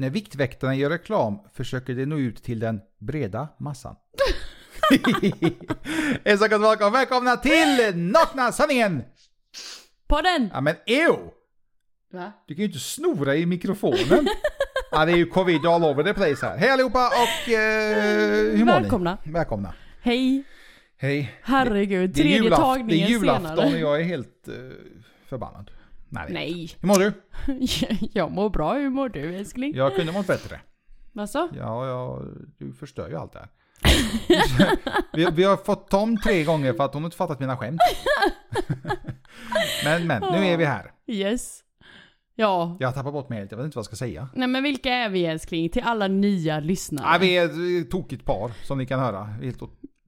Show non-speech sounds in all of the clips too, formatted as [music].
När Viktväktarna gör reklam försöker de nå ut till den breda massan. Hälsa gott välkomna, välkomna till Nakna Sanningen! Podden! Ja men ew! Va? Du kan ju inte snora i mikrofonen. [laughs] ja det är ju covid all over the place här. Hej allihopa och eh, hur mår Välkomna. ni? Välkomna. Hej! Hej. Herregud, Det är, tredje julaf- det tagningen är julafton och senare. jag är helt eh, förbannad. Nej. Nej. Hur mår du? [laughs] jag mår bra. Hur mår du älskling? Jag kunde mått bättre. Alltså? Ja, ja, du förstör ju allt det här. [laughs] vi, vi har fått Tom tre gånger för att hon inte fattat mina skämt. [laughs] men, men, nu är vi här. Yes. Ja. Jag har tappat bort mig helt, jag vet inte vad jag ska säga. Nej men vilka är vi älskling? Till alla nya lyssnare. Ja, vi är ett tokigt par, som ni kan höra. Helt,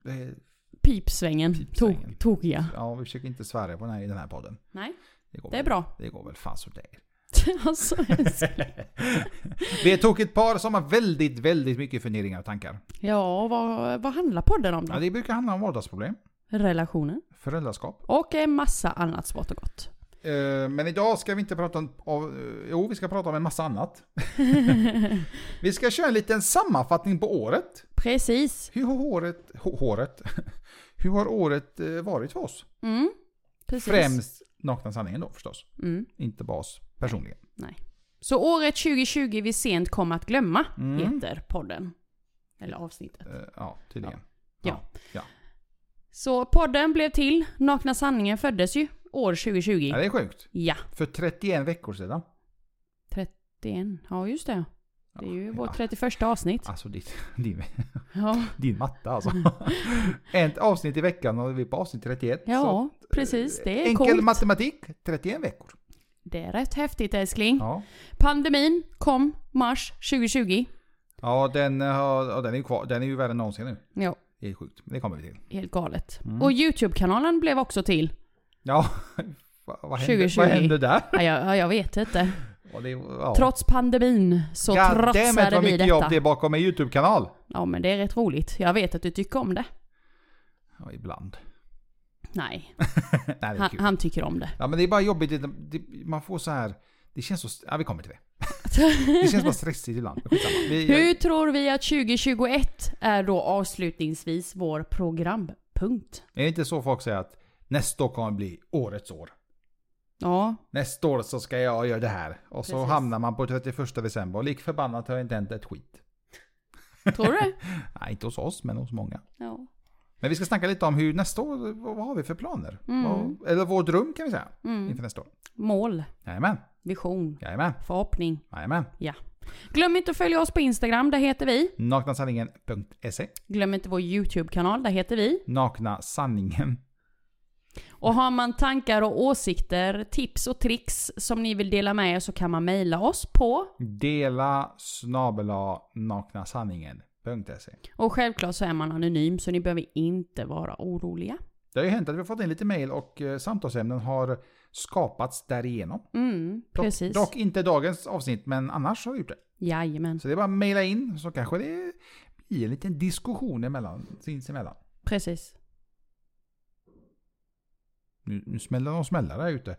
det är- Pipsvängen. Pipsvängen. Tok, tokiga. ja, vi försöker inte svära på den här, i den här podden. Nej, går det är väl, bra. Det går väl fan sådär. [laughs] alltså [laughs] vi är ett tokigt par som har väldigt, väldigt mycket funderingar och tankar. Ja, vad, vad handlar podden om då? Ja, det brukar handla om vardagsproblem, Relationer. föräldraskap. Och en massa annat smått och gott. Eh, Men idag ska vi inte prata om, av, jo vi ska prata om en massa annat. [laughs] vi ska köra en liten sammanfattning på året. Precis. Hur har året, hå- håret, hur har året eh, varit för oss? Mm. Precis. Främst Nakna Sanningen då förstås. Mm. Inte bara oss personligen. Så året 2020 vi sent kommer att glömma Mm. heter podden. Eller avsnittet. Eh, Ja, tydligen. Ja. ja. Så podden blev till. Nakna sanningen föddes ju år 2020. Ja, det är sjukt. Ja, För 31 veckor sedan. 31. Ja, just det. Det är ju Ja, vårt ja. 31 avsnitt. Alltså ditt, [laughs] din, Ja, din matte alltså. [laughs] Ett avsnitt i veckan och vi är på avsnitt 31. ja precis. Det är Enkel coolt. matematik, 31 veckor. Det är rätt häftigt älskling. Ja. Pandemin kom mars 2020. Ja, den, har, ja, den är ju kvar. Den är ju värre än någonsin nu. Ja, Det är sjukt, men det kommer vi till. helt galet. Mm. Och YouTube-kanalen blev också till. Ja, [laughs] vad, hände, 2020. vad hände där? Ja, jag, ja, jag vet inte. [laughs] Det, ja. Trots pandemin så God damn it, trotsade vad vi mycket jobb detta. det är bakom en YouTube-kanal. Ja, men det är rätt roligt. Jag vet att du tycker om det. Ja, ibland. Nej, [laughs] Nej, det är han, kul. han tycker om det. Ja, men det är bara jobbigt. Det, det, man får så här... Det känns så... Ja, vi kommer till det. [laughs] Det känns bara stressigt ibland. Vi, Hur tror vi att 2021 är då avslutningsvis vår programpunkt? Är det inte så folk säger att nästa år kommer bli årets år? Ja, Nästa år så ska jag göra det här. Och så Precis. hamnar man på 31 december och lik förbannat har jag inte hänt ett skit. tror du det? [laughs] Nej, inte hos oss, men hos många. Ja. Men vi ska snacka lite om hur nästa år, vad har vi för planer? Mm. Vad, eller vår dröm kan vi säga, Mm. inför nästa år. Mål, Jajamän, vision, jajamän, förhoppning. jajamän. Glöm inte att följa oss på Instagram, där heter vi. Naknasanningen.se Glöm inte vår YouTube-kanal, där heter vi. Nakna sanningen. Och har man tankar och åsikter, tips och tricks som ni vill dela med er så kan man mejla oss på. Dela snabela naknasanningen.se Och självklart så är man anonym så ni behöver inte vara oroliga. Det har ju hänt att vi har fått in lite mail och eh, samtalsämnen har skapats därigenom. Mm, Dock, precis. dock inte dagens avsnitt, men annars har vi gjort det. Jajamän, Så det är bara att mejla in så kanske det blir en liten diskussion emellan, sinsemellan. precis. Nu, nu smäller de smällar där ute.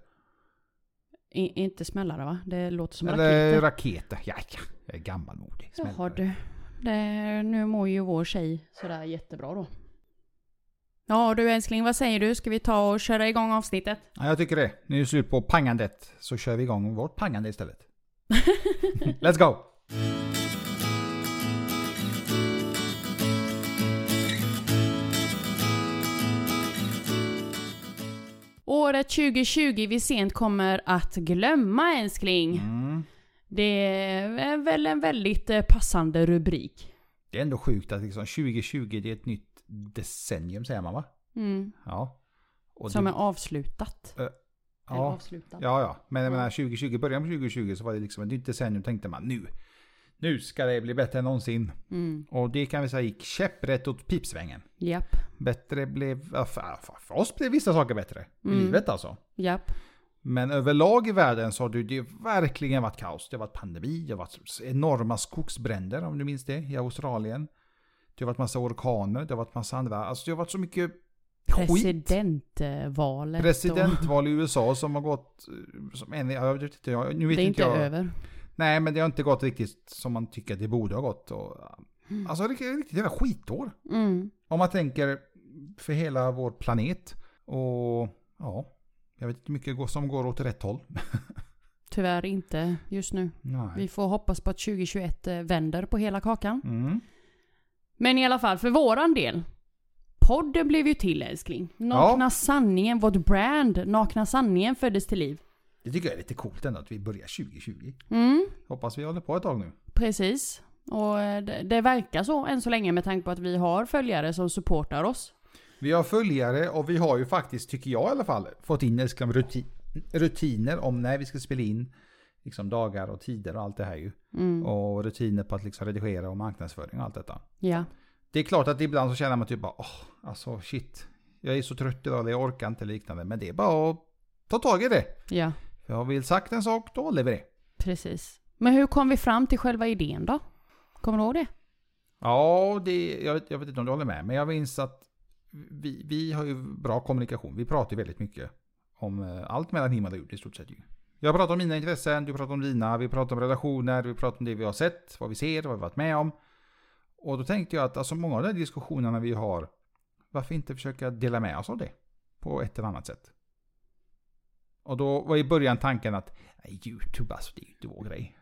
I, inte smällare va? Det låter som Eller raketer. raketer. Ja, ja. Jag är gammalmodig. Jaha Smällare. du. Det, nu mår ju vår tjej sådär jättebra då. Ja du älskling, vad säger du? Ska vi ta och köra igång avsnittet? Ja, jag tycker det. Nu är det slut på pangandet. Så kör vi igång vårt pangande istället. [laughs] Let's go! Året 2020 vi sent kommer att glömma älskling. Mm. Det är väl en väldigt eh, passande rubrik. Det är ändå sjukt att liksom 2020 det är ett nytt decennium säger man va? Mm. Ja. Och Som det, är avslutat. Eller ja, avslutat. ja, ja. Men jag Ja. menar 2020, början på 2020 så var det liksom ett nytt decennium tänkte man nu. Nu ska det bli bättre än någonsin. Mm. Och det kan vi säga gick käpprätt åt pipsvängen. Japp. Bättre blev, för, för- oss blev vissa saker bättre. I Mm. livet alltså. Japp. Men överlag i världen så har det, det verkligen varit kaos. Det har varit pandemi, det har varit enorma skogsbränder om du minns det i Australien. Det har varit massa orkaner, det har varit massa andra, alltså det har varit så mycket. Presidentvalet. Presidentval i USA som har gått, eh, som en, jag vet inte, jag, nu vet det är inte jag. över. Nej, men det har inte gått riktigt som man tycker att det borde ha gått. Och, Alltså riktigt, riktigt jävla skitår. Mm. Om man tänker för hela vår planet. Och ja, jag vet inte mycket som går åt rätt håll. [laughs] Tyvärr inte just nu. Nej. Vi får hoppas på att 2021 eh, vänder på hela kakan. Mm. Men i alla fall, för våran del. Podden blev ju till älskling. Nakna sanningen, vårt brand, Nakna sanningen föddes till liv. Det tycker jag är lite coolt ändå att vi börjar 2020. Mm, Hoppas vi håller på ett tag nu. precis. Och eh, det, det verkar så än så länge med tanke på att vi har följare som supportar oss. Vi har följare och vi har ju faktiskt, tycker jag i alla fall, fått in liksom rutin, rutiner om när vi ska spela in. Liksom dagar och tider och allt det här ju. Mm. Och rutiner på att liksom redigera och marknadsföring och allt detta. Ja. Det är klart att ibland så känner man typ bara, åh, alltså shit. Jag är så trött idag, jag orkar inte liknande. Men det är bara att ta tag i det. Ja, har vi sagt en sak, då håller vi det. precis. Men hur kom vi fram till själva idén då? Kommer du ihåg det? Ja, det, jag, vet- jag vet inte om du håller med. Men jag minns att vi, vi har ju bra kommunikation. Vi pratar ju väldigt mycket om eh, allt mellan himmel och jord i stort sett ju. Jag pratar om mina intressen, du pratar om dina, vi pratar om relationer, vi pratar om det vi har sett, vad vi ser, vad vi varit med om. Och då tänkte jag att alltså många av de här diskussionerna vi har, varför inte försöka dela med oss av det? På ett eller annat sätt. Och då var i början tanken att nej, YouTube alltså, det är ju inte vår grej.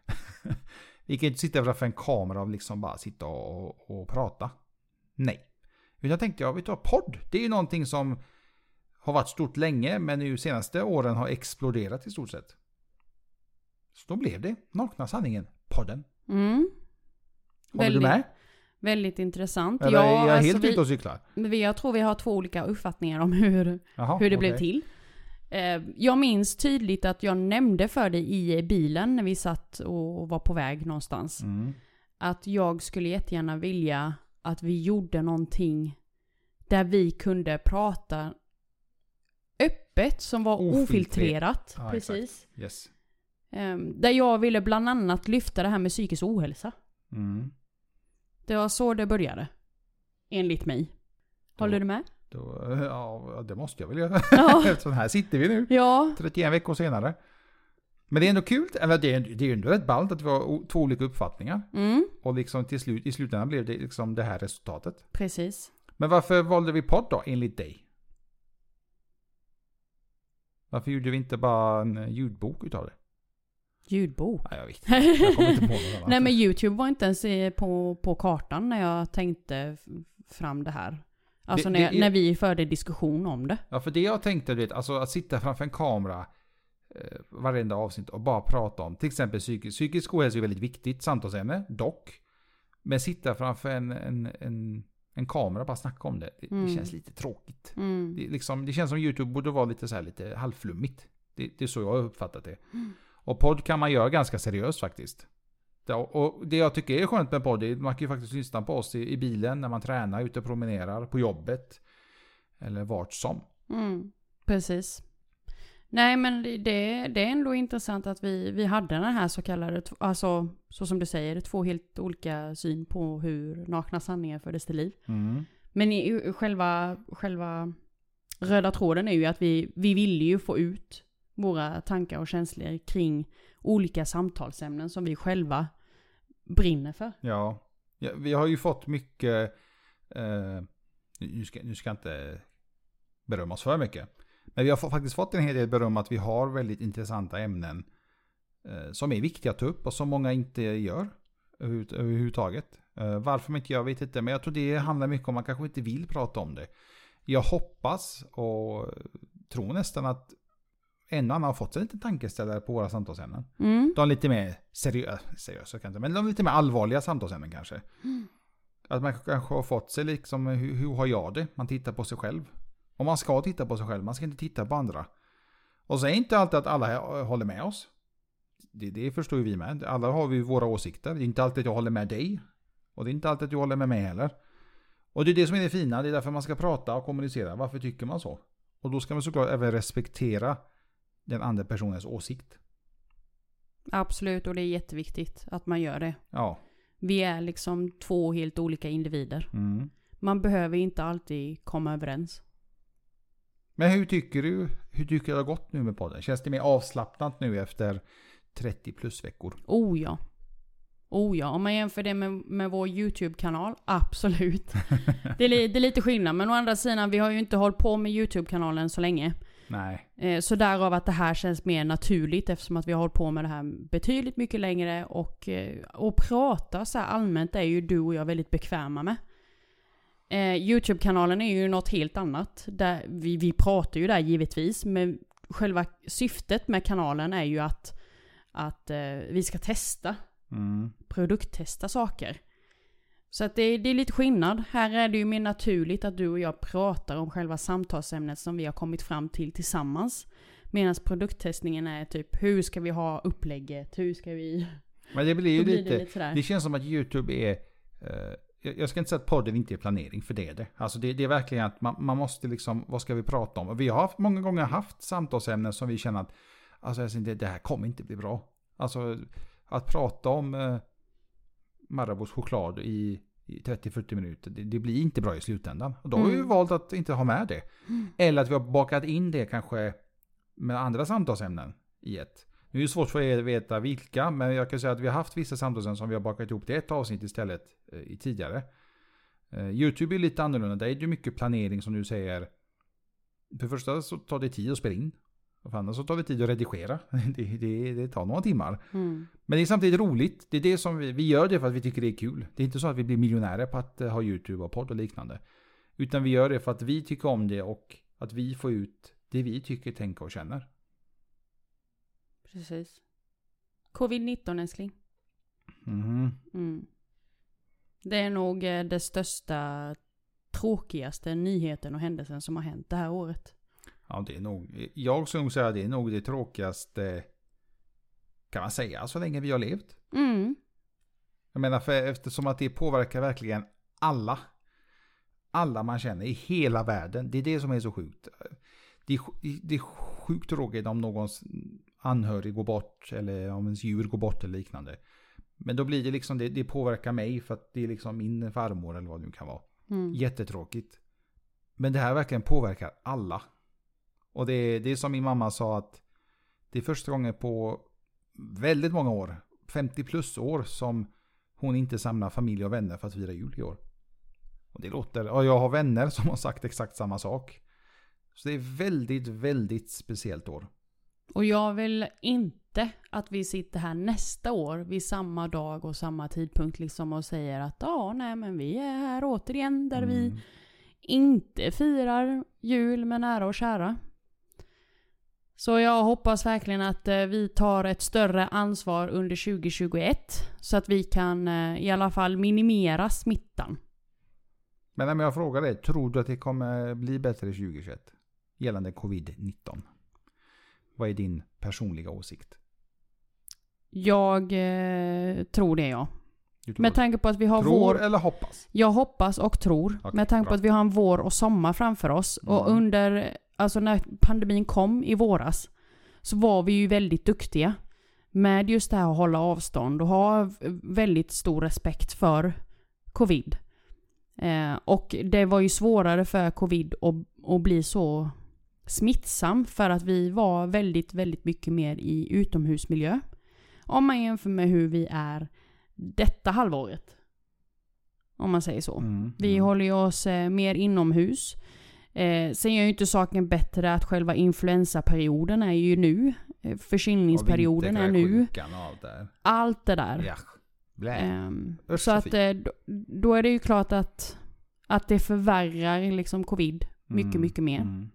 [laughs] vi kan ju inte sitta framför en kamera och liksom bara sitta och, och prata. Nej. Utan tänkte jag, du vad, podd, det är ju någonting som har varit stort länge, men nu senaste åren har exploderat i stort sett. Så då blev det Nakna Sanningen, podden. Mm. Håller du med? Väldigt intressant. Eller är jag alltså helt vi, ute och cyklar? vi, jag tror vi har två olika uppfattningar om hur, Jaha, hur det blev okej. till. Eh, Jag minns tydligt att jag nämnde för dig i bilen när vi satt och var på väg någonstans. Mm. Att jag skulle jättegärna vilja att vi gjorde någonting där vi kunde prata öppet som var Ofiltrerat. ofiltrerat. Ja, precis. Yes. Ehm, Där jag ville bland annat lyfta det här med psykisk ohälsa. Mm. Det var så det började. Enligt mig. Håller du med? Då, [laughs] ja, det måste jag väl göra. Ja. [laughs] Eftersom här sitter vi nu, Ja. 31 veckor senare. Men det är ändå kul, eller det är, det är ändå rätt ballt att vi har två olika uppfattningar. Mm, Och liksom till slut, i slutändan blev det liksom det här resultatet. precis. Men varför valde vi podd då, enligt dig? Varför gjorde vi inte bara en ljudbok utav det? Ljudbok. Nej, jag vet inte. Jag kommer inte på något. [laughs] Nej men YouTube var inte ens eh, på, på kartan när jag tänkte fram det här. Alltså Det- när, det är- när vi förde diskussion om det. Ja, för det jag tänkte, du vet, alltså att sitta framför en kamera eh, varenda avsnitt och bara prata om till exempel psykisk, psykisk ohälsa är väldigt viktigt samtalsämne, dock. Men sitta framför en, en, en, en kamera och bara snacka om det, det, Mm. det känns lite tråkigt. Mm. Det, liksom, det känns som YouTube borde vara lite så här lite halvflummigt. Det, det är så jag har uppfattat det. Och podd kan man göra ganska seriöst faktiskt. Och det jag tycker är skönt med podd är att man kan ju faktiskt lyssna på oss i, i bilen när man tränar, ute och promenerar, på jobbet. Eller vart som. Mm. Precis. Nej men det, det är ändå intressant att vi, vi hade den här så kallade, alltså så som du säger, två helt olika syn på hur nakna sanningar fördes till liv. Mm. Men i, själva, själva röda tråden är ju att vi, vi ville ju få ut våra tankar och känslor kring olika samtalsämnen som vi själva brinner för. Ja. ja, vi har ju fått mycket, eh, nu, ska, nu ska jag inte berömma oss för mycket. Men vi har faktiskt fått en hel del beröm att vi har väldigt intressanta ämnen eh, som är viktiga att ta upp och som många inte gör överhuvud- överhuvudtaget. Eh, varför de inte gör vet inte, men jag tror det handlar mycket om att man kanske inte vill prata om det. Jag hoppas och tror nästan att en och annan har fått sig en liten tankeställare på våra samtalsämnen. Mm. De lite mer seriösa, seriösa kan jag inte, men de lite mer allvarliga samtalsämnen kanske. Att man kanske har fått sig liksom, hur, hur har jag det? Man tittar på sig själv. Och man ska titta på sig själv, man ska inte titta på andra. Och så är inte alltid att alla håller med oss. Det, det förstår ju vi med. Alla har vi våra åsikter. Det är inte alltid att jag håller med dig. Och det är inte alltid att du håller med mig heller. Och det är det som är det fina, det är därför man ska prata och kommunicera. Varför tycker man så? Och då ska man såklart även respektera den andra personens åsikt. Absolut, och det är jätteviktigt att man gör det. Ja. Vi är liksom två helt olika individer. Mm. Man behöver inte alltid komma överens. Men hur tycker du, hur tycker du det har gått nu med podden? Känns det mer avslappnat nu efter 30 plus veckor. Oh ja. Oh ja, om man jämför det med, med vår YouTube-kanal, absolut. [laughs] det, är, det är lite skillnad, men å andra sidan, vi har ju inte hållit på med YouTube-kanalen så länge. Nej. Eh, så därav att det här känns mer naturligt eftersom att vi har hållit på med det här betydligt mycket längre och, eh, och prata så här allmänt är ju du och jag väldigt bekväma med. Eh, YouTube-kanalen är ju något helt annat. Där vi, vi pratar ju där givetvis, men själva syftet med kanalen är ju att, att eh, vi ska testa Mm. produkttesta saker. Så att det, det är lite skillnad. Här är det ju mer naturligt att du och jag pratar om själva samtalsämnet som vi har kommit fram till tillsammans. Medan produkttestningen är typ hur ska vi ha upplägget? Hur ska vi... Men det blir ju blir lite, det lite det känns som att YouTube är, eh, jag ska inte säga att podden inte är planering, för det är det. Alltså det, det är verkligen att man, man måste liksom, vad ska vi prata om? Vi har många gånger haft samtalsämnen som vi känner att, alltså det, det här kommer inte bli bra. Alltså att prata om eh, Marabous choklad i, i 30-40 minuter, det, det blir inte bra i slutändan. Och då har vi Mm. valt att inte ha med det. Eller att vi har bakat in det kanske med andra samtalsämnen i ett. Nu är det svårt för er att veta vilka, men jag kan säga att vi har haft vissa samtalsämnen som vi har bakat ihop till ett avsnitt istället eh, i tidigare. Eh, Youtube är lite annorlunda, där är det ju mycket planering som du säger. För det första så tar det tid att spela in. Och för andra så tar det tid att redigera. [laughs] Det, det, det tar några timmar. Mm. Men det är samtidigt roligt. Det är det som vi, vi gör det för att vi tycker det är kul. Det är inte så att vi blir miljonärer på att eh, ha YouTube och podd och liknande. Utan vi gör det för att vi tycker om det och att vi får ut det vi tycker, tänker och känner. Precis. Covid-19 älskling. Mhm. Mm. Det är nog eh, det största, tråkigaste nyheten och händelsen som har hänt det här året. Ja, det är nog, jag skulle nog säga att det är nog det tråkigaste, kan man säga, så länge vi har levt. Mm. Jag menar, för eftersom att det påverkar verkligen alla. Alla man känner i hela världen. Det är det som är så sjukt. Det är, det är sjukt tråkigt om någons anhörig går bort eller om ens djur går bort eller liknande. Men då blir det liksom, det, det påverkar mig för att det är liksom min farmor eller vad det nu kan vara. Mm. Jättetråkigt. Men det här verkligen påverkar alla. Och det, är- det är som min mamma sa att det är första gången på väldigt många år, 50 plus år, som hon inte samlar familj och vänner för att fira jul i år. Och det låter, och jag har vänner som har sagt exakt samma sak. Så det är väldigt, väldigt speciellt år. Och jag vill inte att vi sitter här nästa år vid samma dag och samma tidpunkt liksom och säger att ja, nej men vi är här återigen där vi Mm. inte firar jul med nära och kära. Så jag hoppas verkligen att eh, vi tar ett större ansvar under 2021 så att vi kan eh, i alla fall minimera smittan. Men om jag frågar dig, tror du att det kommer bli bättre 2021? Gällande covid-19. Vad är din personliga åsikt? Jag eh, tror det ja. Med tanke på att vi har tror vår... eller hoppas? Jag hoppas och tror. Okej, med tanke bra. på att vi har en vår och sommar framför oss. Och Mm. under, alltså när pandemin kom i våras, så var vi ju väldigt duktiga. Med just det här att hålla avstånd och ha väldigt stor respekt för covid. Eh, och det var ju svårare för covid att, att bli så smittsam för att vi var väldigt, väldigt mycket mer i utomhusmiljö. Om man jämför med hur vi är detta halvåret. Om man säger så. Mm, Vi mm. håller ju oss eh, mer inomhus. Eh, sen gör ju inte saken bättre att själva influensaperioden är ju nu. Eh, förkylningsperioden är nu. allt det där. Allt det där. Ja. Usch, så att eh, då, då är det ju klart att, att det förvärrar liksom covid mycket, Mm, mycket mer.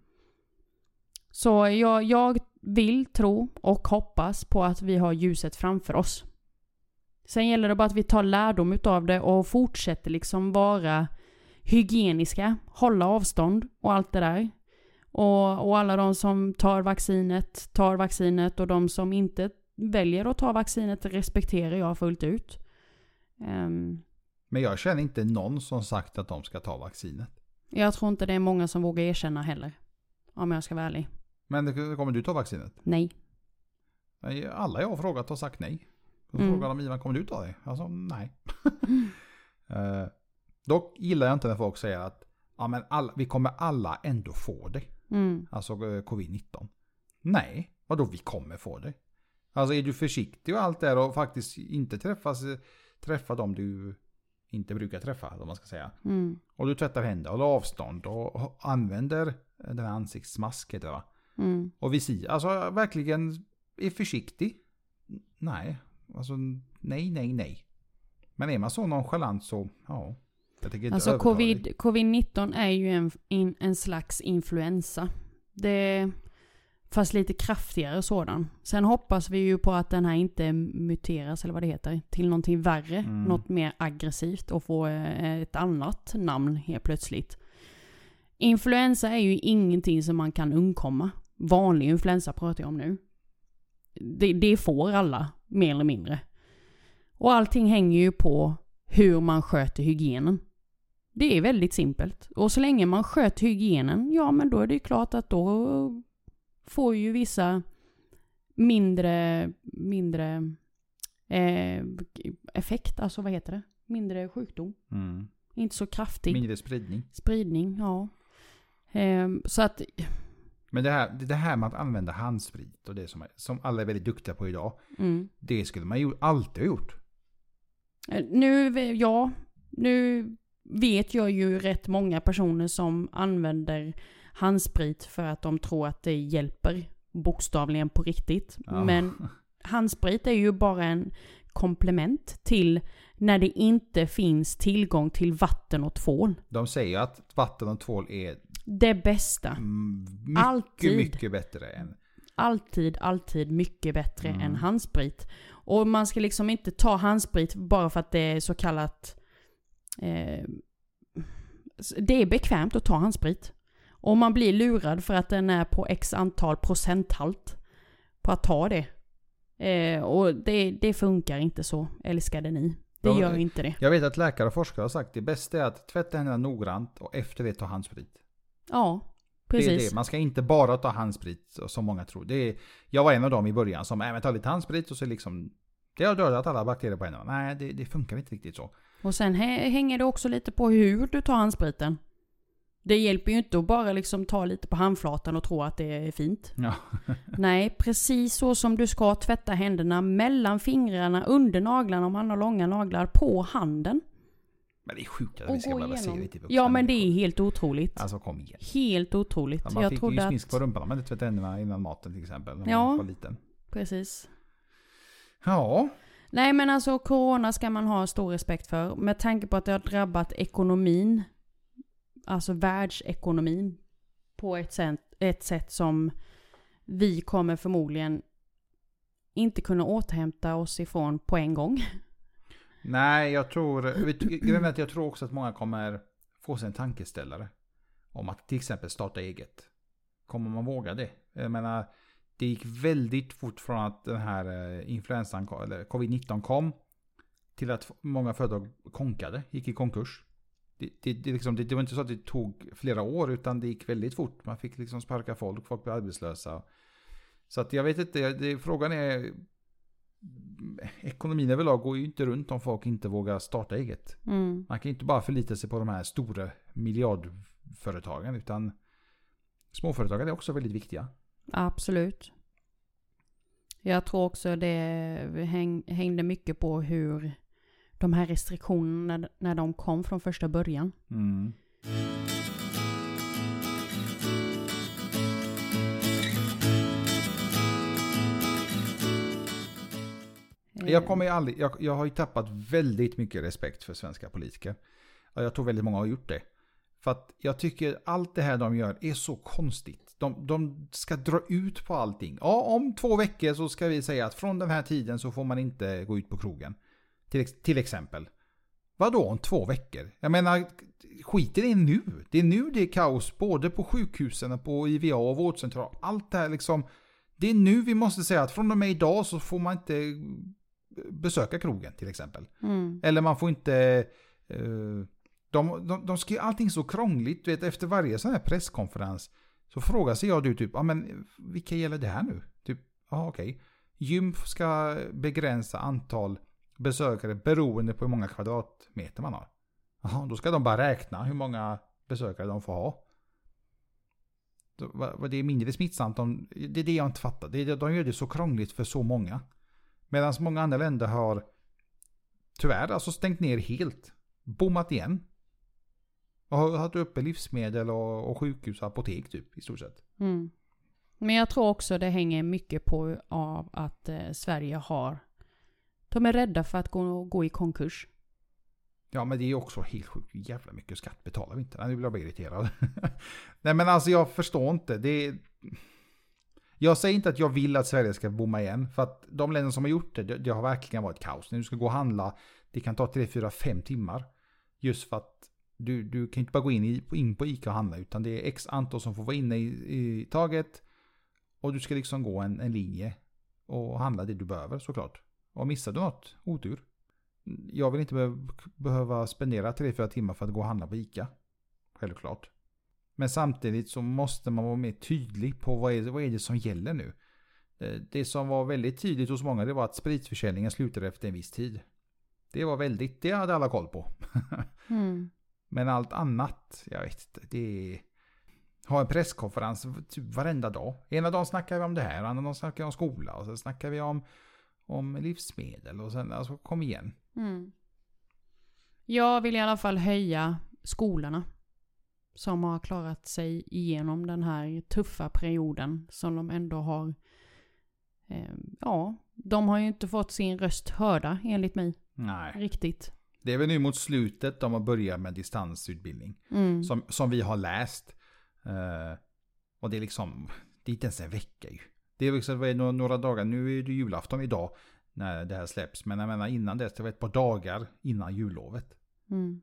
Så jag, jag vill tro och hoppas på att vi har ljuset framför oss. Sen gäller det bara att vi tar lärdom utav det och fortsätter liksom vara hygieniska, hålla avstånd och allt det där. Och, och alla de som tar vaccinet, tar vaccinet och de som inte väljer att ta vaccinet respekterar jag fullt ut. Ehm, Men jag känner inte någon som sagt att de ska ta vaccinet. jag tror inte det är många som vågar erkänna heller. Om jag ska vara ärlig. Men det- kommer du ta vaccinet? Nej. Alla jag har frågat har sagt nej. Så Mm. frågar de Ivan, kommer du ta det? Alltså nej. [laughs] Eh, dock gillar jag inte när folk säger att ja, men alla, vi kommer alla ändå få det. Mm. Alltså eh, covid-19. Nej, vadå vi kommer få det? Alltså är du försiktig och allt där och faktiskt inte träffas, träffa dem du inte brukar träffa, om man ska säga. Mm. Och du tvättar händer, håller avstånd och använder den här ansiktsmask heter det va? Mm. Och visir, alltså verkligen är försiktig. Nej, alltså nej, nej, nej. Men är man så nonchalant så, ja. Jag tänker inte Alltså covid, covid-19 är ju en, in, en slags influensa. Det, fast lite kraftigare sådan. Sen hoppas vi ju på att den här inte muteras, eller vad det heter, till någonting värre. Mm. Något mer aggressivt och få eh, ett annat namn helt plötsligt. Influensa är ju ingenting som man kan undkomma. Vanlig influensa pratar jag om nu. Det, det får alla, mer eller mindre. Och allting hänger ju på hur man sköter hygienen. Det är väldigt simpelt. Och så länge man sköter hygienen, ja men då är det ju klart att då får ju vissa mindre, mindre eh, effekt, alltså vad heter det? Mindre sjukdom. Mm. Inte så kraftig Mindre spridning. spridning, ja. Ehm, så att, Men det här, det här med att använda handsprit och det som, som alla är väldigt duktiga på idag. mm. Det skulle man ju alltid ha gjort. Eh, Nu, ja, nu vet jag ju rätt många personer som använder handsprit för att de tror att det hjälper bokstavligen på riktigt. Ja. Men [laughs] handsprit är ju bara en komplement till när det inte finns tillgång till vatten och tvål. De säger att vatten och tvål är Det bästa. mm, mycket, Alltid. mycket bättre än... Alltid, alltid mycket bättre Mm. än handsprit. Och man ska liksom inte ta handsprit bara för att det är så kallat... Eh, det är bekvämt att ta handsprit. Och man blir lurad för att den är på x antal procenthalt på att ta det. Eh, och det, det funkar inte så, älskade ni. Det gör inte det. Jag vet att läkare och forskare har sagt att det bästa är att tvätta händerna noggrant och efter det ta handsprit. Ja, Det är precis. det. Man ska inte bara ta handsprit som många tror. Det är, jag var en av dem i början som, äh, men ta lite handsprit och så liksom det har dödat alla bakterier på händerna. Nej, det, det funkar inte riktigt så. Och sen hä- hänger det också lite på hur du tar handspriten. Det hjälper ju inte att bara liksom ta lite på handflatan och tro att det är fint. [laughs] Ja. Nej, precis så som du ska tvätta händerna mellan fingrarna, under naglarna om man har långa naglar, på handen. Men det är sjukt att vi ska behöva se det till vuxna Ja men det är helt otroligt. Alltså kom igen. Helt otroligt. Ja, man jag fick ju trodde smisk på rumpan om man inte tvättade händerna innan maten till exempel. När Ja. man var liten. Precis. Ja. Nej men alltså corona ska man ha stor respekt för. Med tanke på att det har drabbat ekonomin. Alltså världsekonomin. På ett sätt, ett sätt som vi kommer förmodligen inte kunna återhämta oss ifrån på en gång. Nej, jag tror... vet jag tror också att många kommer få sig en tankeställare. Om att till exempel starta eget. Kommer man våga det? Jag menar, det gick väldigt fort från att den här eh, influensan, eller covid-19 kom. Till att många företag konkade, gick i konkurs. Det, det, det, liksom, det, det var inte så att det tog flera år utan det gick väldigt fort. Man fick liksom sparka folk, folk blev arbetslösa. Så att jag vet inte, det, frågan är... Ekonomin överlag går ju inte runt om folk inte vågar starta eget. Mm. Man kan ju inte bara förlita sig på de här stora miljardföretagen utan småföretagare är också väldigt viktiga. Absolut. Jag tror också det häng, hängde mycket på hur de här restriktionerna när de kom från första början. Mm. Jag, kommer ju aldrig, jag, jag har ju tappat väldigt mycket respekt för svenska politiker. Jag tror väldigt många har gjort det. För att jag tycker allt det här de gör är så konstigt. De, de ska dra ut på allting. Ja, om två veckor så ska vi säga att från den här tiden så får man inte gå ut på krogen. Till, till exempel. Vadå om två veckor? Jag menar, skiten är nu. Det är nu det är kaos både på sjukhusen, och på IVA och vårdcentral. Allt det här liksom. Det är nu vi måste säga att från och med idag så får man inte besöka krogen till exempel. Mm. Eller man får inte... eh, de, de, de skriver allting så krångligt. Du vet, efter varje sån här presskonferens så frågar sig jag du typ, ja men vilka gäller det här nu? Typ, ja okej. Gym ska begränsa antal besökare beroende på hur många kvadratmeter man har. Jaha, då ska de bara räkna hur många besökare de får ha. Det är mindre smittsamt om... Det är det jag inte fattar. De gör det så krångligt för så många. Medan många andra länder har tyvärr alltså stängt ner helt. Bommat igen. Och har haft uppe livsmedel och, och sjukhus och apotek typ i stort sett. Mm. Men jag tror också det hänger mycket på av att eh, Sverige har... De är rädda för att gå, gå i konkurs. Ja men det är också helt sjukt. Hur jävla mycket skatt betalar vi inte? Nu blir jag bara irriterad. [laughs] Nej men alltså jag förstår inte. Det är... Jag säger inte att jag vill att Sverige ska bomma igen. För att de länder som har gjort det, det, det har verkligen varit kaos. När du ska gå och handla, det kan ta 3, 4, 5 timmar. Just för att du, du kan inte bara gå in, i, in på ICA och handla. Utan det är x antal som får vara inne i, i taget. Och du ska liksom gå en, en linje. Och handla det du behöver såklart. Och missar du något, otur. Jag vill inte be behöva spendera 3-4 timmar för att gå och handla på ICA. Självklart. Men samtidigt så måste man vara mer tydlig på vad är, vad är det som gäller nu. Det, det som var väldigt tydligt hos många det var att spritförsäljningen slutade efter en viss tid. Det var väldigt, det hade alla koll på. [laughs] Mm. Men allt annat, jag vet inte, det är... Ha en presskonferens typ varenda dag. Ena dagen snackar vi om det här, andra dagen snackar vi om skola och sen snackar vi om, om livsmedel och sen, alltså kom igen. Mm. Jag vill i alla fall höja skolorna. Som har klarat sig igenom den här tuffa perioden som de ändå har... Eh, ja, de har ju inte fått sin röst hörda enligt mig. Nej. Riktigt. Det är väl nu mot slutet de har börjat med distansutbildning. Mm. Som, som vi har läst. Eh, och det är liksom, det är inte ens en vecka ju. Det är liksom några dagar, nu är det julafton idag när det här släpps. Men jag menar innan dess, det var ett par dagar innan jullovet. Mm.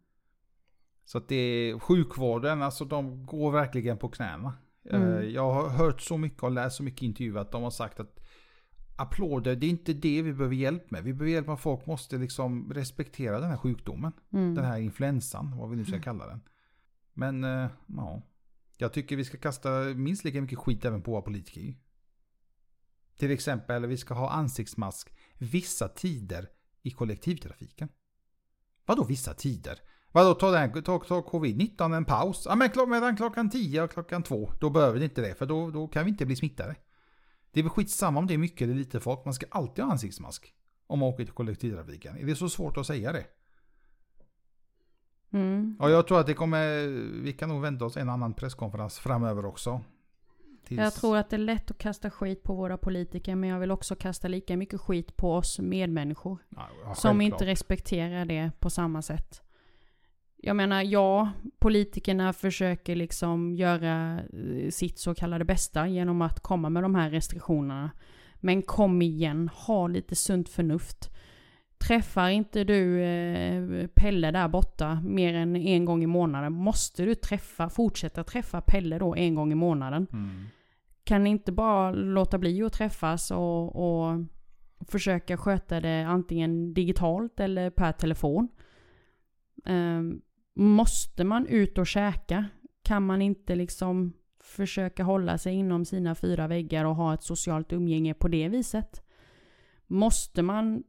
Så att det är sjukvården, alltså de går verkligen på knäna. Eh, Mm. Jag har hört så mycket och läst så mycket intervjuer att de har sagt att applåder, det är inte det vi behöver hjälp med. Vi behöver hjälp med att folk måste liksom respektera den här sjukdomen. Mm. Den här influensan, vad vi nu ska kalla den. Men eh, ja, jag tycker vi ska kasta minst lika mycket skit även på våra politiker. Till exempel, vi ska ha ansiktsmask vissa tider i kollektivtrafiken. Vadå vissa tider? Vadå, ta, den, ta, ta covid-19 en paus? Ja men klock, mellan klockan 10 och klockan 2, då behöver vi inte det, för då, då kan vi inte bli smittade. Det är väl skitsamma om det är mycket eller lite folk, man ska alltid ha ansiktsmask. Om man åker till kollektivtrafiken. Är det så svårt att säga det? Mm. Ja, jag tror att det kommer, vi kan nog vänta oss en annan presskonferens framöver också. Tills- Jag tror att det är lätt att kasta skit på våra politiker men jag vill också kasta lika mycket skit på oss medmänniskor. Ja, Som inte respekterar det på samma sätt. Jag menar, ja, politikerna försöker liksom göra eh, sitt så kallade bästa genom att komma med de här restriktionerna. Men kom igen, ha lite sunt förnuft. Träffar inte du eh, Pelle där borta mer än en gång i månaden, måste du träffa, fortsätta träffa Pelle då en gång i månaden? Mm. Kan inte bara låta bli att träffas och, och försöka sköta det antingen digitalt eller per telefon? Ehm, måste man ut och käka? Kan man inte liksom försöka hålla sig inom sina fyra väggar och ha ett socialt umgänge på det viset? Måste man...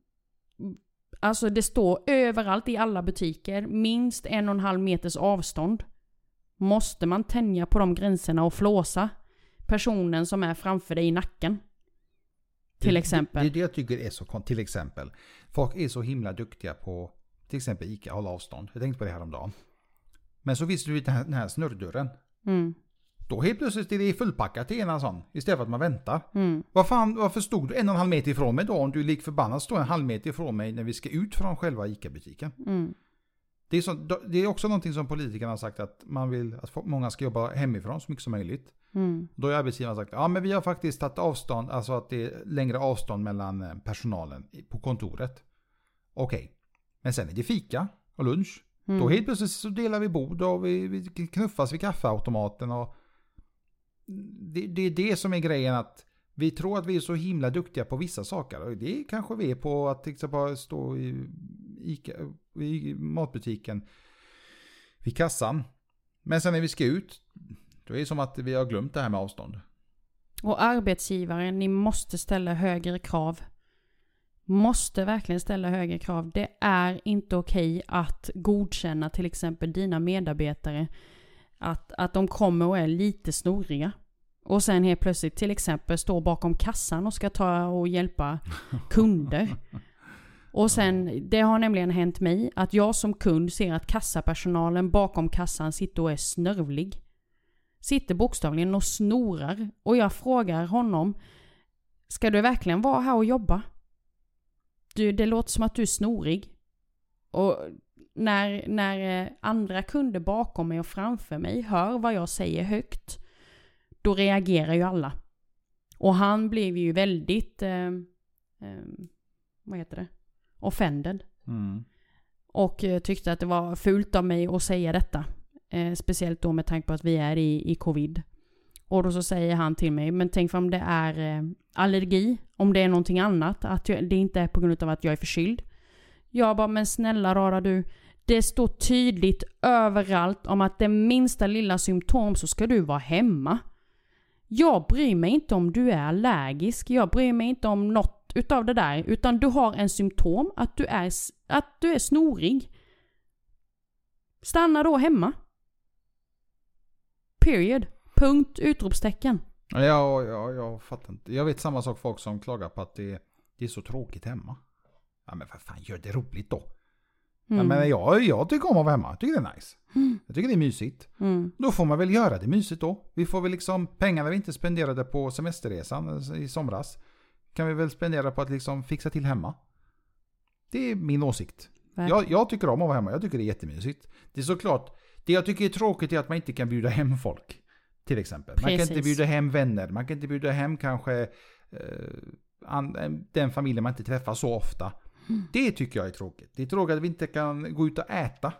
Alltså det står överallt i alla butiker, minst en och en halv meters avstånd. Måste man tänja på de gränserna och flåsa? personen som är framför dig i nacken. Till Det- exempel. Det, det är det jag tycker är så kon- Till exempel. Folk är så himla duktiga på till exempel ICA, hålla avstånd. Jag tänkte på det här om dagen. Men så visste du den här, den här snurrdörren. Mm, Då helt plötsligt är det fullpackat i ena sån. Istället för att man väntar. mm, Vad fan, varför stod du en och en halv meter ifrån mig då? Om du lik förbannat står en halv meter ifrån mig när vi ska ut från själva ICA-butiken. mm, Det är, så, det är också någonting som politikerna har sagt att man vill att många ska jobba hemifrån så mycket som möjligt. mm, Då har arbetsgivaren sagt ja men vi har faktiskt tagit avstånd, alltså att det är längre avstånd mellan eh, personalen på kontoret. Okej, men sen är det fika och lunch. mm. Då helt plötsligt så delar vi bord och vi, vi knuffas vid kaffeautomaten. Och det, det är det som är grejen att vi tror att vi är så himla duktiga på vissa saker. Och det kanske vi är på att till exempel stå i, Ica, i matbutiken vid kassan. Men sen när vi ska ut, då är det som att vi har glömt det här med avstånd. Och arbetsgivare, ni måste ställa högre krav. Måste verkligen ställa högre krav. Det är inte okej att godkänna till exempel dina medarbetare att, att de kommer och är lite snoriga. Och sen helt plötsligt till exempel stå bakom kassan och ska ta och hjälpa [laughs] kunder. Och sen, det har nämligen hänt mig att jag som kund ser att kassapersonalen bakom kassan sitter och är snörvlig. Sitter bokstavligen och snorar. Och jag frågar honom, ska du verkligen vara här och jobba? Du, det låter som att du är snorig. Och när, när eh, andra kunder bakom mig och framför mig hör vad jag säger högt, då reagerar ju alla. Och han blev ju väldigt, eh, eh, vad heter det, offended. Mm. Och eh, tyckte att det var fult av mig att säga detta. Eh, speciellt då med tanke på att vi är i, i covid. Och då så säger han till mig, men tänk om det är eh, allergi, om det är någonting annat, att jag, det inte är på grund av att jag är förkyld. Jag bara, men snälla rara du, det står tydligt överallt om att det minsta lilla symptom så ska du vara hemma. Jag bryr mig inte om du är allergisk, jag bryr mig inte om något utav det där, utan du har en symptom att du är, att du är snorig. Stanna då hemma. Period. Punkt. Utropstecken. Ja, jag, jag, fattar inte. Jag vet samma sak folk som klagar på att det, det är så tråkigt hemma. Ja men vad fan, gör det roligt då. Ja, Mm. men jag, jag tycker om att vara hemma. Jag tycker det är nice. Mm. Jag tycker det är mysigt. Mm. Då får man väl göra det mysigt då. Vi får väl liksom, pengarna vi inte spenderade på semesterresan i somras. Kan vi väl spendera på att liksom fixa till hemma. Det är min åsikt. Jag, jag tycker om att vara hemma. Jag tycker det är jättemysigt. Det är såklart, det jag tycker är tråkigt är att man inte kan bjuda hem folk. Till exempel. Man kan inte Precis. bjuda hem vänner. Man kan inte bjuda hem kanske eh, an, den familjen man inte träffar så ofta. Mm. Det tycker jag är tråkigt. Det är tråkigt att vi inte kan gå ut och äta.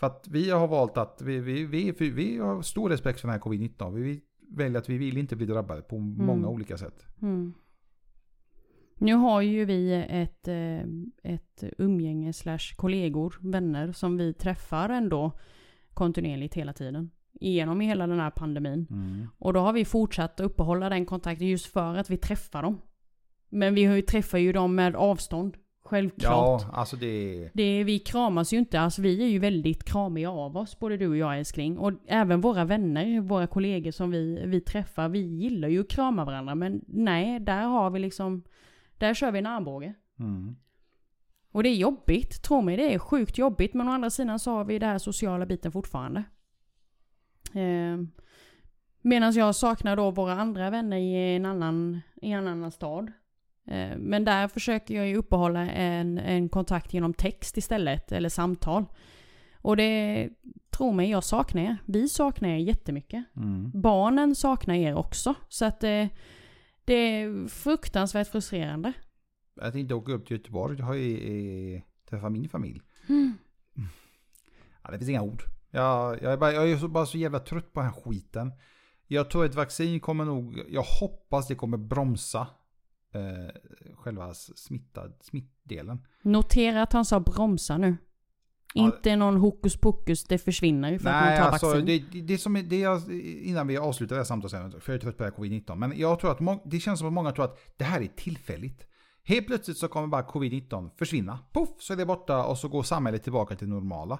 För att vi har valt att vi, vi, vi, vi, vi har stor respekt för den här covid-19. Vi väljer att vi vill inte bli drabbade på många olika sätt. Mm. Nu har ju vi ett, eh, ett umgänge slash kollegor, vänner som vi träffar ändå kontinuerligt hela tiden. Genom hela den här pandemin. Och då har vi fortsatt att uppehålla den kontakten just för att vi träffar dem. Men vi träffar ju dem med avstånd. Självklart. Ja, alltså det. Det, vi kramas ju inte, alltså vi är ju väldigt kramiga av oss, både du och jag älskling. Och även våra vänner, våra kollegor som vi, vi träffar, vi gillar ju att krama varandra. Men nej, där har vi liksom, där kör vi en armbåge. Mm. Och det är jobbigt, tro mig det är sjukt jobbigt. Men å andra sidan så har vi den här sociala biten fortfarande. Eh, Medan jag saknar då våra andra vänner i en annan, i en annan stad. Eh, men där försöker jag ju uppehålla en, en kontakt genom text istället, eller samtal. Och det, tro mig, jag saknar er. Vi saknar er jättemycket. Mm. Barnen saknar er också. Så att det, det är fruktansvärt frustrerande. Att inte åka upp till Göteborg och träffa min familj. Ja, det finns inga ord. Jag, jag, är bara, jag är så, bara så jävla trött på den här skiten. Jag tror ett vaccin kommer nog, jag hoppas det kommer bromsa eh, själva smittad, smittdelen. Notera att han sa bromsa nu. Ja. Inte någon hokus pokus, det försvinner för att man Nej, tar alltså vaccin. det, det, som är, det är, innan vi avslutar det här samtalet, för jag är trött på det här covid-19. Men jag tror att må, det känns som att många tror att det här är tillfälligt. Helt plötsligt så kommer bara covid-19 försvinna. Puff, så är det borta och så går samhället tillbaka till normala.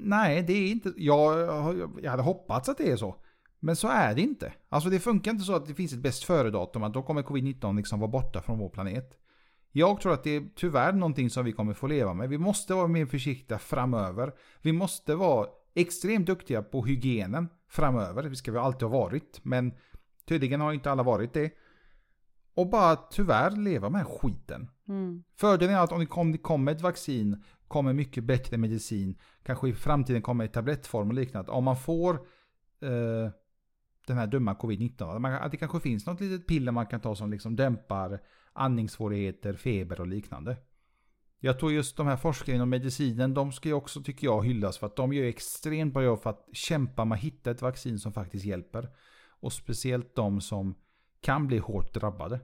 Nej, det är inte, jag, jag hade hoppats att det är så. Men så är det inte. Alltså det funkar inte så att det finns ett bäst före-datum, att då kommer covid-19 liksom vara borta från vår planet. Jag tror att det är tyvärr någonting som vi kommer få leva med. Vi måste vara mer försiktiga framöver. Vi måste vara extremt duktiga på hygienen framöver. Det ska vi alltid ha varit, men tydligen har inte alla varit det. Och bara tyvärr leva med skiten. Mm. Fördelen är att om det, kom, det kommer ett vaccin, kommer mycket bättre medicin, kanske i framtiden kommer i tablettform och liknande. Om man får eh, den här dumma covid-19, att det kanske finns något litet piller man kan ta som liksom dämpar andningssvårigheter, feber och liknande. Jag tror just de här forskarna inom medicinen, de ska ju också tycker jag hyllas för att de gör extremt bra jobb för att kämpa med att hitta ett vaccin som faktiskt hjälper. Och speciellt de som kan bli hårt drabbade.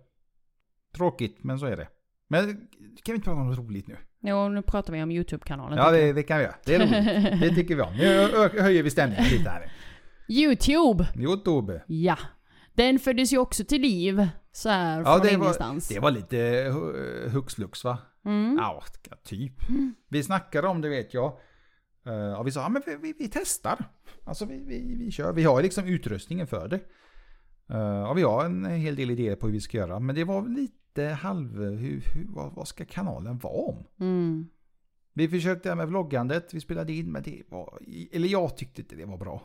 Tråkigt, men så är det. Men kan vi inte prata om något roligt nu? Jo, nu pratar vi om YouTube-kanalen. Ja, det, det kan vi göra. Det är roligt. [laughs] Det tycker vi om. Nu höjer vi stämningen lite här. YouTube! Youtube. Ja. Den föddes ju också till liv. Så här Ja, från det var, ingenstans. det var lite hu- hux flux va? Mm. Ja, typ. Vi snackade om det vet jag. Eh, och vi sa, ja men vi, vi, vi testar. Alltså vi, vi, vi kör. Vi har liksom utrustningen för det. Eh, och vi har en hel del idéer på hur vi ska göra. Men det var lite halv... Hur, hur, vad, vad ska kanalen vara om? Mm. Vi försökte med vloggandet, vi spelade in, men det var... Eller jag tyckte inte det var bra.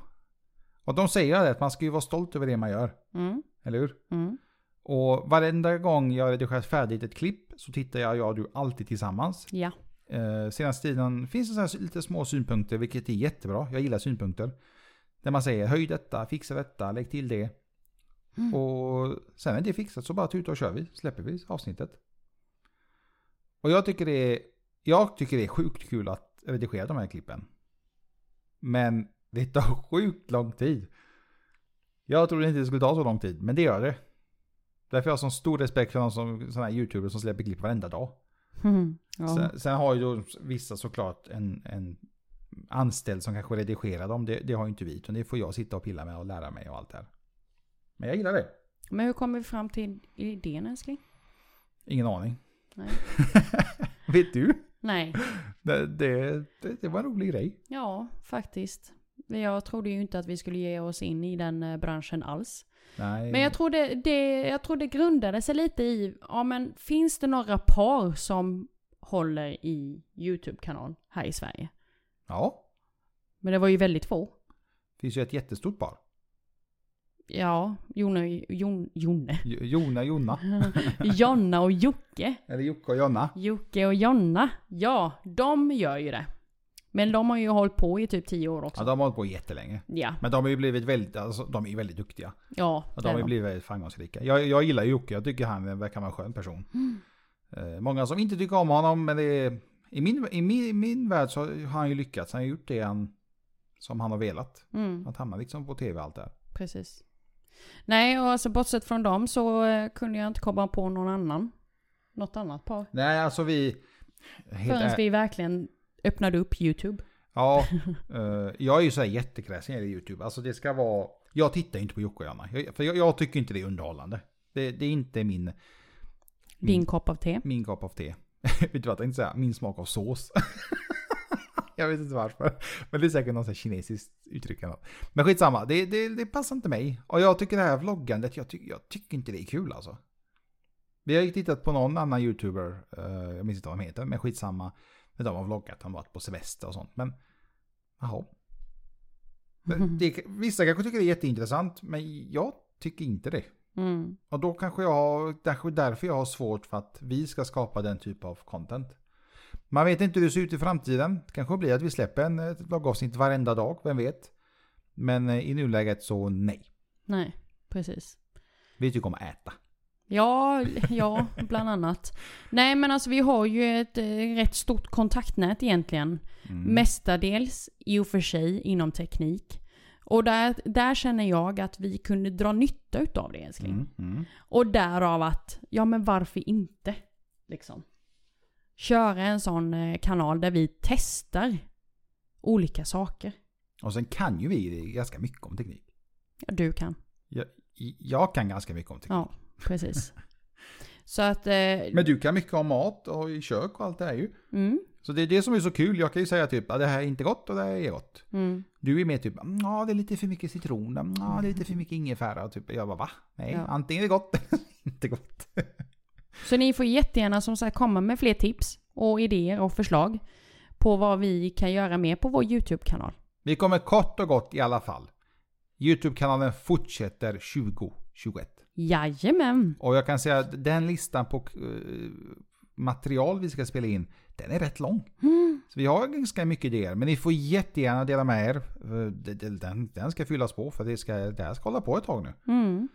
Och de säger det, att man ska ju vara stolt över det man gör. Mm. Eller hur? Mm. Och varenda gång jag redigerat färdigt ett klipp så tittar jag, jag och du alltid tillsammans. Ja. Eh, senaste tiden finns det så här lite små synpunkter, vilket är jättebra. Jag gillar synpunkter. Där man säger höj detta, fixa detta, lägg till det. Mm. Och sen är det fixat så bara tuta och kör vi, släpper vi avsnittet. Och jag tycker det är, jag tycker det är sjukt kul att redigera de här klippen. Men det tar [laughs] sjukt lång tid. Jag trodde inte det skulle ta så lång tid, men det gör det. Därför har jag sån stor respekt för de som, såna här youtubers som släpper klipp varenda dag. Mm. Ja. Sen, sen har ju då vissa såklart en, en anställd som kanske redigerar dem. Det, det har ju inte vi, utan det får jag sitta och pilla med och lära mig och allt det här. Men jag gillar det. Men hur kommer vi fram till idén älskling? Ingen aning. Nej. [laughs] Vet du? Nej. Det, det, det, var en rolig grej. Ja, faktiskt. Jag trodde ju inte att vi skulle ge oss in i den eh, branschen alls. Nej. Men jag tror det, det, jag tror det grundade sig lite i, ja men finns det några par som håller i YouTube-kanal här i Sverige? Ja, Men det var ju väldigt få. det finns ju ett jättestort par. Ja, Jone, Jon, Jone. Jo- Jona, Jonna. [laughs] Jonna och Jocke. Eller Jocke och Jonna. Jocke och Jonna. Ja, de gör ju det. Men de har ju hållit på i typ tio år Ja, också. de har hållit på jättelänge. Ja, Men de har ju blivit väldigt, alltså, de är väldigt duktiga. ja. Och de har ju blivit väldigt framgångsrika. Jag, jag gillar Jocke, jag tycker han verkar vara en skön person. Mm. Eh, många som inte tycker om honom, men det är, i, min, i min, i min värld så har han ju lyckats. Han har gjort det han, som han har velat. Mm, Att hamna liksom på tv och allt det här. precis. Nej, och alltså bortsett från dem så eh, kunde jag inte komma på någon annan. Något annat par. Nej, alltså vi... Helt Förrän vi verkligen öppnade upp YouTube. Ja, [laughs] eh, jag är ju så här jättekräsen gäller YouTube. Alltså det ska vara... Jag tittar inte på Jocke och. Jag, för jag, jag tycker inte det är underhållande. Det, det är inte min, Din kopp av te. min kopp av te. [laughs] vet du vad jag tänkte säga? Min smak av sås. [laughs] [laughs] jag vet inte varför. Men det är säkert något kinesiskt uttryck. eller. Men skitsamma, det, det, det passar inte mig. Och jag tycker det här vloggandet, jag, tycker jag tycker inte det är kul alltså. Vi har ju tittat på någon annan youtuber, eh, jag minns inte vad de heter, men skitsamma. När de har vloggat, de har varit på semester och sånt. Men, jaha. Det, vissa kanske tycker det är jätteintressant, men jag tycker inte det. Mm. Och då kanske jag har, kanske därför jag har svårt för att vi ska skapa den typ av content. Man vet inte hur det ser ut i framtiden. Det kanske blir att vi släpper en ett vloggavsnitt varenda dag, vem vet. Men eh, i nuläget så nej. Nej, precis. Vi tycker om att äta. Ja, ja, bland annat. Nej men alltså vi har ju ett eh, rätt stort kontaktnät egentligen. Mm. Mestadels i och för sig inom teknik. Och där, där känner jag att vi kunde dra nytta utav det älskling. Mm, mm. Och därav att, ja men varför inte? Liksom. Köra en sån eh, kanal där vi testar olika saker. Och sen kan ju vi ganska mycket om teknik. Ja, du kan. Jag, jag kan ganska mycket om teknik. Ja, precis. [laughs] Så att... Eh, Men du kan mycket om mat och i kök och allt det här ju. mm, Så det är det som är så kul. Jag kan ju säga typ att det här är inte gott och det här är gott. mm, Du är mer typ, ja det är lite för mycket citron, ja det är lite för mycket ingefära. Typ. Jag bara va? Nej, Ja. antingen är det gott eller [laughs] inte gott. Så ni får jättegärna som sagt komma med fler tips och idéer och förslag på vad vi kan göra mer på vår YouTube-kanal. Vi kommer kort och gott i alla fall. YouTube-kanalen fortsätter 2021. Jajamän! Och jag kan säga att den listan på eh, material vi ska spela in, den är rätt lång. Mm. Så vi har ganska mycket idéer, men ni får jättegärna dela med er. Eh, Den, den ska fyllas på, för det, ska, det här ska hålla på ett tag nu. Mm.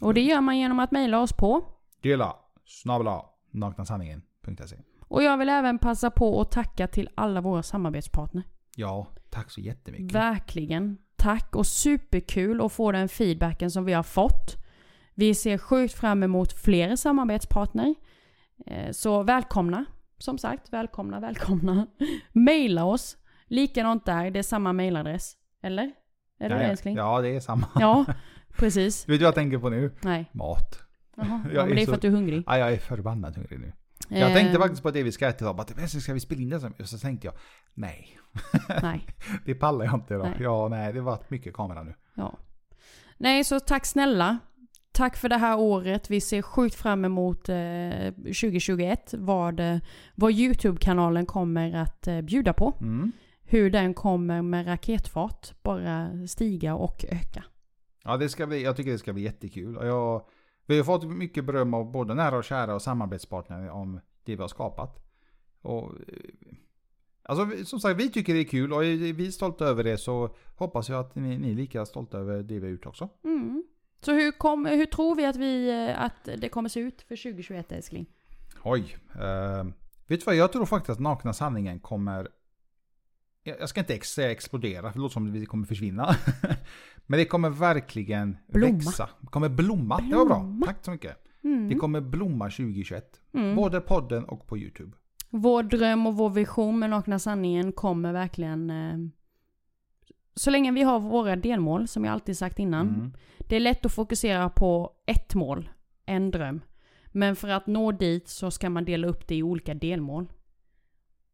Och det gör man genom att mejla oss på. Dela, snabla, naknasanningen.se. Och jag vill även passa på att tacka till alla våra samarbetspartner. Ja, tack så jättemycket. Verkligen. Tack och superkul att få den feedbacken som vi har fått. Vi ser sjukt fram emot fler samarbetspartner. Eh, Så välkomna. Som sagt, välkomna, välkomna. [laughs] Maila oss. Likadant där, det är samma mailadress. Eller? Är det ja, det älskling? ja, det är samma. Ja, [laughs] precis. Vet du vad jag tänker på nu? Nej. Mat. Jaha. [laughs] Ja, men det är för att du är hungrig. Ja, jag är förbannat hungrig nu. Jag tänkte Eh, faktiskt på det vi ska äta idag. Bara, "Men, ska vi spela in det? sen?" Och så tänkte jag, nej. [laughs] Nej. Det pallar jag inte idag. Nej. Ja, nej, det varit mycket kamera nu. Ja. Nej, så tack snälla. Tack för det här året. Vi ser sjukt fram emot eh, 2021. Vad, eh, vad YouTube-kanalen kommer att eh, bjuda på. Mm. Hur den kommer med raketfart bara stiga och öka. Ja, det ska bli, jag tycker det ska bli jättekul. Och jag, vi har fått mycket beröm av både nära och kära och samarbetspartner om det vi har skapat. Och, eh, alltså, som sagt, vi tycker det är kul och är vi stolta över det så hoppas jag att ni, ni är lika stolta över det vi har gjort också. Mm. Så hur, kom, hur tror vi att, vi eh, att det kommer se ut för 2021 älskling? Oj. Eh, vet du vad, jag tror faktiskt att Nakna Sanningen kommer... Jag ska inte säga explodera, för det låter som att vi kommer försvinna. [laughs] Men det kommer verkligen Blomma. växa. Det kommer blomma. Det var bra. Blomma. Tack så mycket. Mm. Det kommer blomma 2021. Mm. Både podden och på YouTube. Vår dröm och vår vision med Nakna Sanningen kommer verkligen... Eh, så länge vi har våra delmål, som jag alltid sagt innan. Mm. Det är lätt att fokusera på ett mål, en dröm. Men för att nå dit så ska man dela upp det i olika delmål.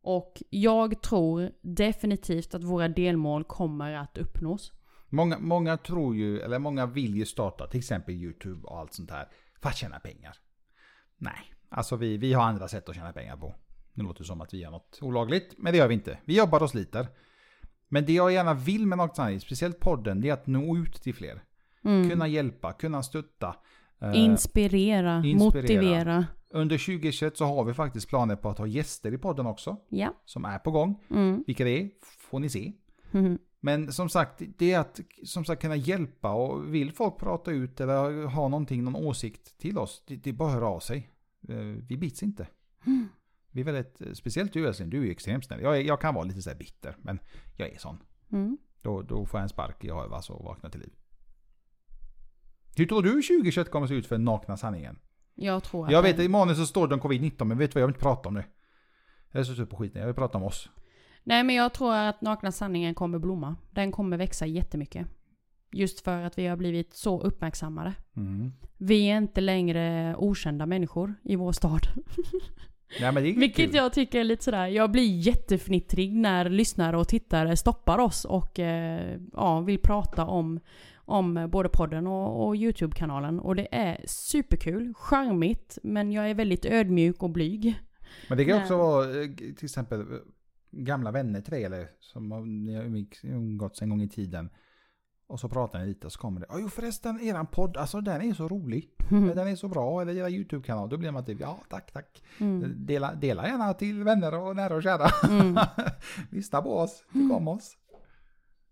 Och jag tror definitivt att våra delmål kommer att uppnås. Många, många tror ju, eller många vill ju starta till exempel YouTube och allt sånt här för att tjäna pengar. Nej, alltså vi, vi har andra sätt att tjäna pengar på. Nu låter det som att vi gör något olagligt, men det gör vi inte. Vi jobbar och sliter. Men det jag gärna vill med Nakna Sanningen, speciellt podden, det är att nå ut till fler. Mm. Kunna hjälpa, kunna stötta. Eh, Inspirera, inspirera. motivera. Under 2021 så har vi faktiskt planer på att ha gäster i podden också. Ja. Som är på gång. Mm. Vilka det är får ni se. Mhm. Men som sagt, det är att som sagt, kunna hjälpa och vill folk prata ut eller ha någonting, någon åsikt till oss, det, det är bara att höra av sig. Eh, Vi bits inte. Mm. Vi är väldigt, speciellt du Älskling, du är extremt snäll. Jag, är, jag kan vara lite så här bitter, men jag är sån. Mm. Då, då får jag en spark i övat och vaknar till liv. Hur tror du 2021 kommer se ut för nakna sanningen? Jag tror att Jag vet i manus så står det om covid-19, men vet du vad, jag vill inte prata om det. Jag är så sur på skiten, jag vill prata om oss. Nej men jag tror att Nakna Sanningen kommer blomma. Den kommer växa jättemycket. Just för att vi har blivit så uppmärksammade. Mm. Vi är inte längre okända människor i vår stad. [laughs] Nej, men det är Vilket kul. jag tycker är lite sådär, jag blir jättefnittrig när lyssnare och tittare stoppar oss och eh, ja, vill prata om, om både podden och, och YouTube-kanalen. Och det är superkul, charmigt, men jag är väldigt ödmjuk och blyg. Men det kan Nej. också vara eh, till exempel eh, gamla vänner till dig eller som ni har umgåtts en gång i tiden. Och så pratar ni lite och så kommer det. "Ja, Jo förresten, eran podd, alltså den är så rolig. Den är så bra. Eller era YouTube-kanal. Då blir man typ, ja tack tack. Mm. Dela, dela gärna till vänner och nära och kära. Mm. [laughs] Lyssna på oss, tyck om oss.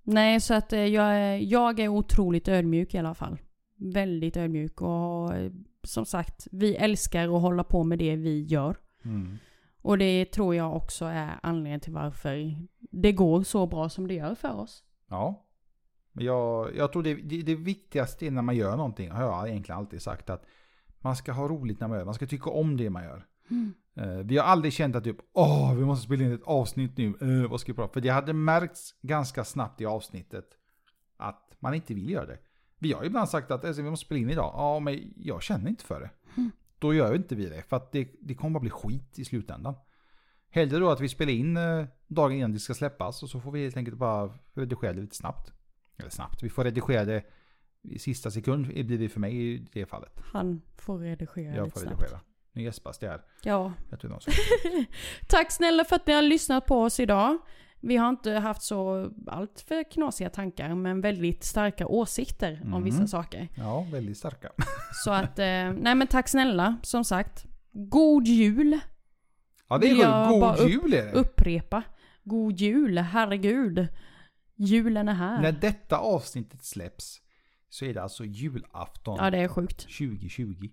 Nej, så att eh, jag jag är otroligt ödmjuk i alla fall. Väldigt ödmjuk och eh, som sagt, vi älskar att hålla på med det vi gör. Mm. Och det tror jag också är anledningen till varför det går så bra som det gör för oss. Ja. Jag, jag tror det, det, det viktigaste när man gör någonting, har jag egentligen alltid sagt att man ska ha roligt när man gör Man ska tycka om det man gör. Eh, vi har aldrig känt att typ, åh, vi måste spela in ett avsnitt nu, uh, vad ska vi prata För det hade märkts ganska snabbt i avsnittet att man inte vill göra det. Vi har ibland sagt att alltså, vi måste spela in idag, ja men jag känner inte för det. Då gör inte vi det, för att det, det kommer bara bli skit i slutändan. Hellre då att vi spelar in eh, dagen innan det ska släppas och så får vi helt enkelt bara redigera det lite snabbt. Eller snabbt, vi får redigera det i sista sekund, blir det för mig i det fallet. Han får redigera Jag lite får snabbt. Nu gäspas det här. Ja. [laughs] Tack snälla för att ni har lyssnat på oss idag. Vi har inte haft så allt för knasiga tankar, men väldigt starka åsikter om Mm. vissa saker. Ja, väldigt starka. [laughs] Så att, eh, nej men tack snälla, som sagt. God jul, Ja, det är jag god, god jul är det. upprepa. God jul, herregud. Julen är här. När detta avsnittet släpps så är det alltså julafton Ja det är sjukt. 2020.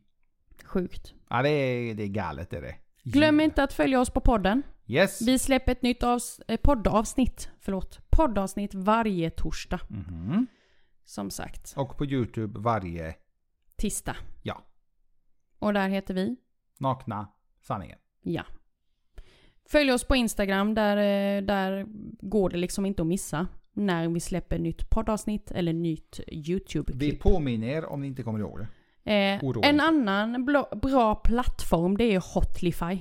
Sjukt. Ja, det är, det är galet är det. Glöm inte att följa oss på podden. Yes. Vi släpper ett nytt avs- eh, poddavsnitt, förlåt, poddavsnitt varje torsdag. Mhm. Som sagt, Och på YouTube varje, tisdag. ja, Och där heter vi nakna sanningen. Ja. Följ oss på Instagram, där, eh, där går det liksom inte att missa. När vi släpper nytt poddavsnitt eller nytt Vi YouTube-klipp. påminner er om ni inte kommer ihåg det. Eh, en annan bra plattform det är Hotlify.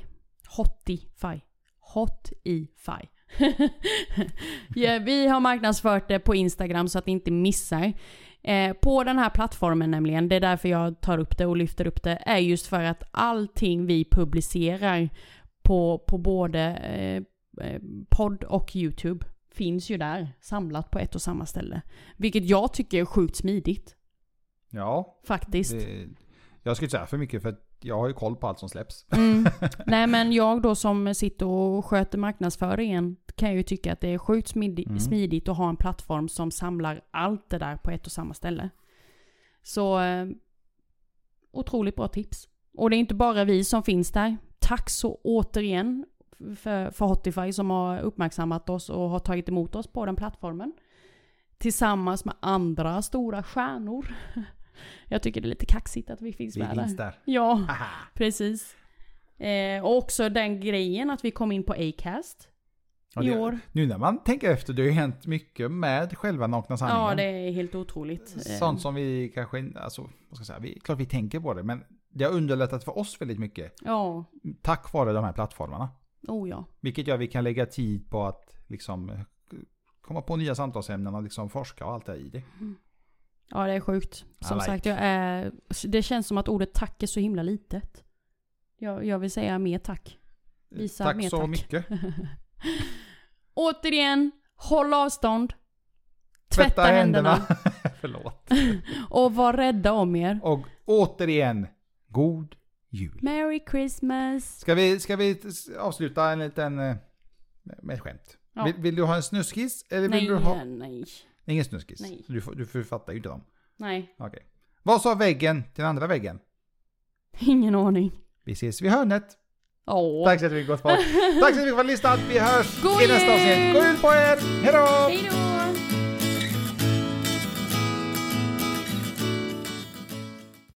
Hotify. Hotify. [laughs] ja, vi har marknadsfört det på Instagram så att ni inte missar. Eh, på den här plattformen nämligen, det är därför jag tar upp det och lyfter upp det, är just för att allting vi publicerar på, på både eh, eh, podd och YouTube finns ju där samlat på ett och samma ställe. Vilket jag tycker är sjukt smidigt. Ja, Faktiskt. det, jag ska inte säga för mycket för jag har ju koll på allt som släpps. Mm. [laughs] Nej men jag då som sitter och sköter marknadsföringen kan ju tycka att det är sjukt smidigt, Mm. smidigt att ha en plattform som samlar allt det där på ett och samma ställe. Så eh, otroligt bra tips. Och det är inte bara vi som finns där. Tack så återigen för, för Hotify som har uppmärksammat oss och har tagit emot oss på den plattformen. Tillsammans med andra stora stjärnor. [laughs] Jag tycker det är lite kaxigt att vi finns Vi med där. finns där. Ja, Haha. precis. Eh, och också den grejen att vi kom in på Acast Ja, i det- år. Nu när man tänker efter, det har ju hänt mycket med själva Nakna Sanningen. Ja, det är helt otroligt. Eh, Sånt som vi kanske, alltså, vad ska jag säga, vi, klart vi tänker på det, men det har underlättat för oss väldigt mycket. Ja, Tack vare de här plattformarna. oh ja. Vilket gör att vi kan lägga tid på att liksom eh, komma på nya samtalsämnen och liksom forska och allt det i det. Ja, det är sjukt. Som like. sagt, jag är, det känns som att ordet tack är så himla litet. Jag, jag vill säga mer tack. Visa tack mer så tack. mycket. [laughs] Återigen, håll avstånd. Tvätta händerna. [laughs] Förlåt. [laughs] Och var rädda om er. Och återigen, god jul. Merry Christmas. Ska vi, ska vi avsluta en liten, eh, med ett skämt? Ja. Vill, vill du ha en snuskis? Eller vill Nej, du ha... nej, Ingen snuskis? Nej. Du, du författar ju inte dem. nej. Okej. Vad sa väggen till den andra väggen? Ingen aning. Vi ses vid hörnet. Åh. Tack så mycket för att ni har lyssnat. Vi hörs God i nästa jul! avsnitt. God jul på er! Hejdå! Hej då!